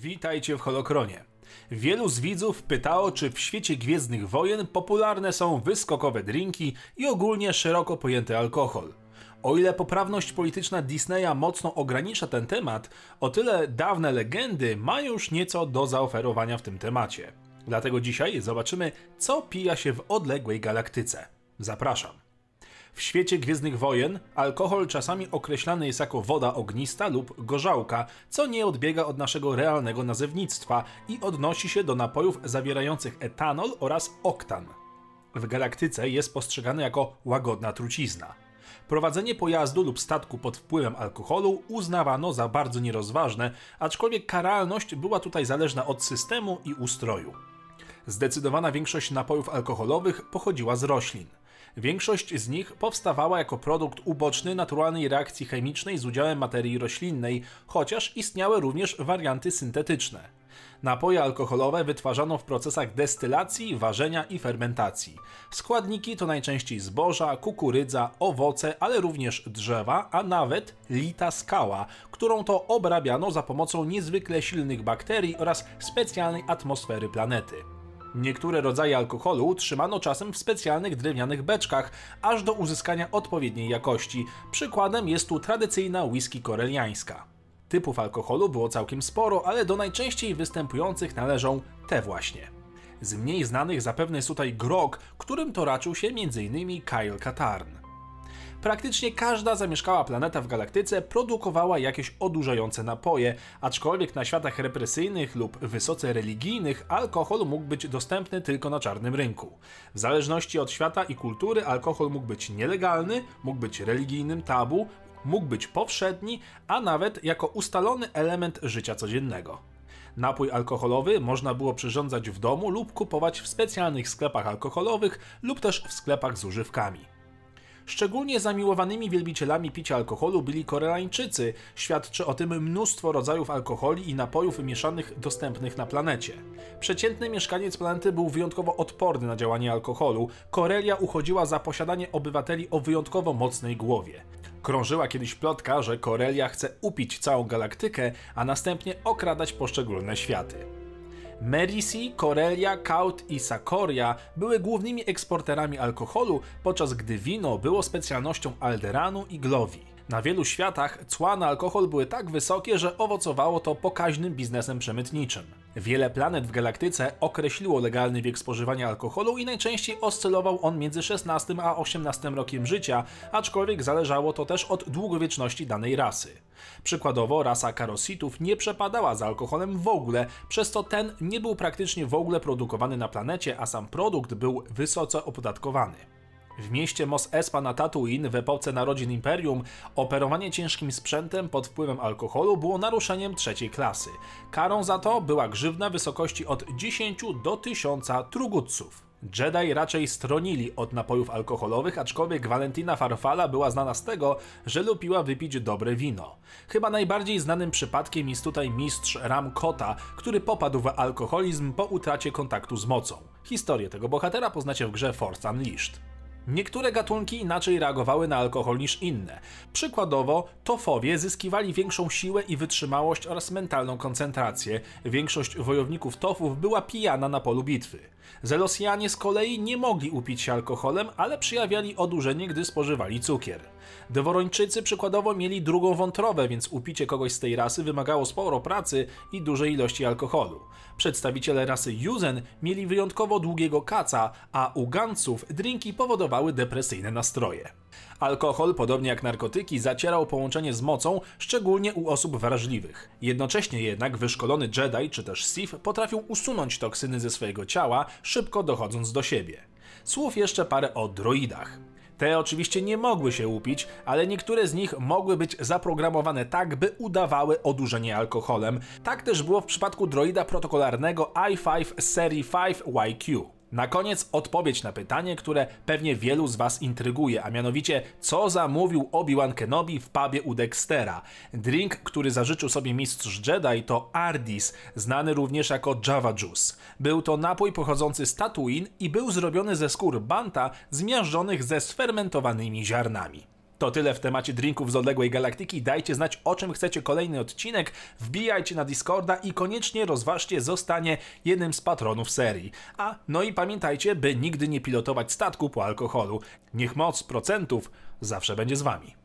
Witajcie w Holokronie. Wielu z widzów pytało, czy w świecie Gwiezdnych Wojen popularne są wyskokowe drinki i ogólnie szeroko pojęty alkohol. O ile poprawność polityczna Disneya mocno ogranicza ten temat, o tyle dawne legendy mają już nieco do zaoferowania w tym temacie. Dlatego dzisiaj zobaczymy, co pija się w odległej galaktyce. Zapraszam. W świecie Gwiezdnych Wojen alkohol czasami określany jest jako woda ognista lub gorzałka, co nie odbiega od naszego realnego nazewnictwa i odnosi się do napojów zawierających etanol oraz oktan. W galaktyce jest postrzegany jako łagodna trucizna. Prowadzenie pojazdu lub statku pod wpływem alkoholu uznawano za bardzo nierozważne, aczkolwiek karalność była tutaj zależna od systemu i ustroju. Zdecydowana większość napojów alkoholowych pochodziła z roślin. Większość z nich powstawała jako produkt uboczny naturalnej reakcji chemicznej z udziałem materii roślinnej, chociaż istniały również warianty syntetyczne. Napoje alkoholowe wytwarzano w procesach destylacji, ważenia i fermentacji. Składniki to najczęściej zboża, kukurydza, owoce, ale również drzewa, a nawet lita skała, którą to obrabiano za pomocą niezwykle silnych bakterii oraz specjalnej atmosfery planety. Niektóre rodzaje alkoholu trzymano czasem w specjalnych drewnianych beczkach, aż do uzyskania odpowiedniej jakości. Przykładem jest tu tradycyjna whisky koreliańska. Typów alkoholu było całkiem sporo, ale do najczęściej występujących należą te właśnie. Z mniej znanych zapewne jest tutaj grog, którym to raczył się m.in. Kyle Katarn. Praktycznie każda zamieszkała planeta w galaktyce produkowała jakieś odurzające napoje, aczkolwiek na światach represyjnych lub wysoce religijnych alkohol mógł być dostępny tylko na czarnym rynku. W zależności od świata i kultury alkohol mógł być nielegalny, mógł być religijnym tabu, mógł być powszedni, a nawet jako ustalony element życia codziennego. Napój alkoholowy można było przyrządzać w domu lub kupować w specjalnych sklepach alkoholowych lub też w sklepach z używkami. Szczególnie zamiłowanymi wielbicielami picia alkoholu byli Koreańczycy. Świadczy o tym mnóstwo rodzajów alkoholi i napojów mieszanych dostępnych na planecie. Przeciętny mieszkaniec planety był wyjątkowo odporny na działanie alkoholu. Korelia uchodziła za posiadanie obywateli o wyjątkowo mocnej głowie. Krążyła kiedyś plotka, że Korelia chce upić całą galaktykę, a następnie okradać poszczególne światy. Merisi, Korelia, Kaut i Sakoria były głównymi eksporterami alkoholu, podczas gdy wino było specjalnością Alderanu i Glowi. Na wielu światach cła na alkohol były tak wysokie, że owocowało to pokaźnym biznesem przemytniczym. Wiele planet w galaktyce określiło legalny wiek spożywania alkoholu i najczęściej oscylował on między 16 a 18 rokiem życia, aczkolwiek zależało to też od długowieczności danej rasy. Przykładowo rasa karositów nie przepadała za alkoholem w ogóle, przez co ten nie był praktycznie w ogóle produkowany na planecie, a sam produkt był wysoce opodatkowany. W mieście Mos Espa na Tatooine w epoce narodzin Imperium operowanie ciężkim sprzętem pod wpływem alkoholu było naruszeniem trzeciej klasy. Karą za to była grzywna w wysokości od 10 do 1000 truguców. Jedi raczej stronili od napojów alkoholowych, aczkolwiek Valentina Farfala była znana z tego, że lubiła wypić dobre wino. Chyba najbardziej znanym przypadkiem jest tutaj mistrz Ram Kota, który popadł w alkoholizm po utracie kontaktu z mocą. Historię tego bohatera poznacie w grze Force Unleashed. Niektóre gatunki inaczej reagowały na alkohol niż inne. Przykładowo, tofowie zyskiwali większą siłę i wytrzymałość oraz mentalną koncentrację. Większość wojowników tofów była pijana na polu bitwy. Zelosjanie z kolei nie mogli upić się alkoholem, ale przyjawiali odurzenie, gdy spożywali cukier. Deworończycy przykładowo mieli drugą wątrobę, więc upicie kogoś z tej rasy wymagało sporo pracy i dużej ilości alkoholu. Przedstawiciele rasy Yuzen mieli wyjątkowo długiego kaca, a u Ganców drinki powodowały depresyjne nastroje. Alkohol, podobnie jak narkotyki, zacierał połączenie z mocą, szczególnie u osób wrażliwych. Jednocześnie jednak wyszkolony Jedi czy też Sith potrafił usunąć toksyny ze swojego ciała, szybko dochodząc do siebie. Słów jeszcze parę o droidach. Te oczywiście nie mogły się upić, ale niektóre z nich mogły być zaprogramowane tak, by udawały odurzenie alkoholem. Tak też było w przypadku droida protokolarnego i5 serii 5YQ. Na koniec odpowiedź na pytanie, które pewnie wielu z Was intryguje, a mianowicie co zamówił Obi-Wan Kenobi w pubie u Dextera. Drink, który zażyczył sobie mistrz Jedi to Ardis, znany również jako Java Juice. Był to napój pochodzący z Tatooine i był zrobiony ze skór banta zmiażdżonych ze sfermentowanymi ziarnami. To tyle w temacie drinków z odległej galaktyki. Dajcie znać, o czym chcecie kolejny odcinek. Wbijajcie na Discorda i koniecznie rozważcie zostanie jednym z patronów serii. A no i pamiętajcie, by nigdy nie pilotować statku po alkoholu. Niech moc procentów zawsze będzie z wami.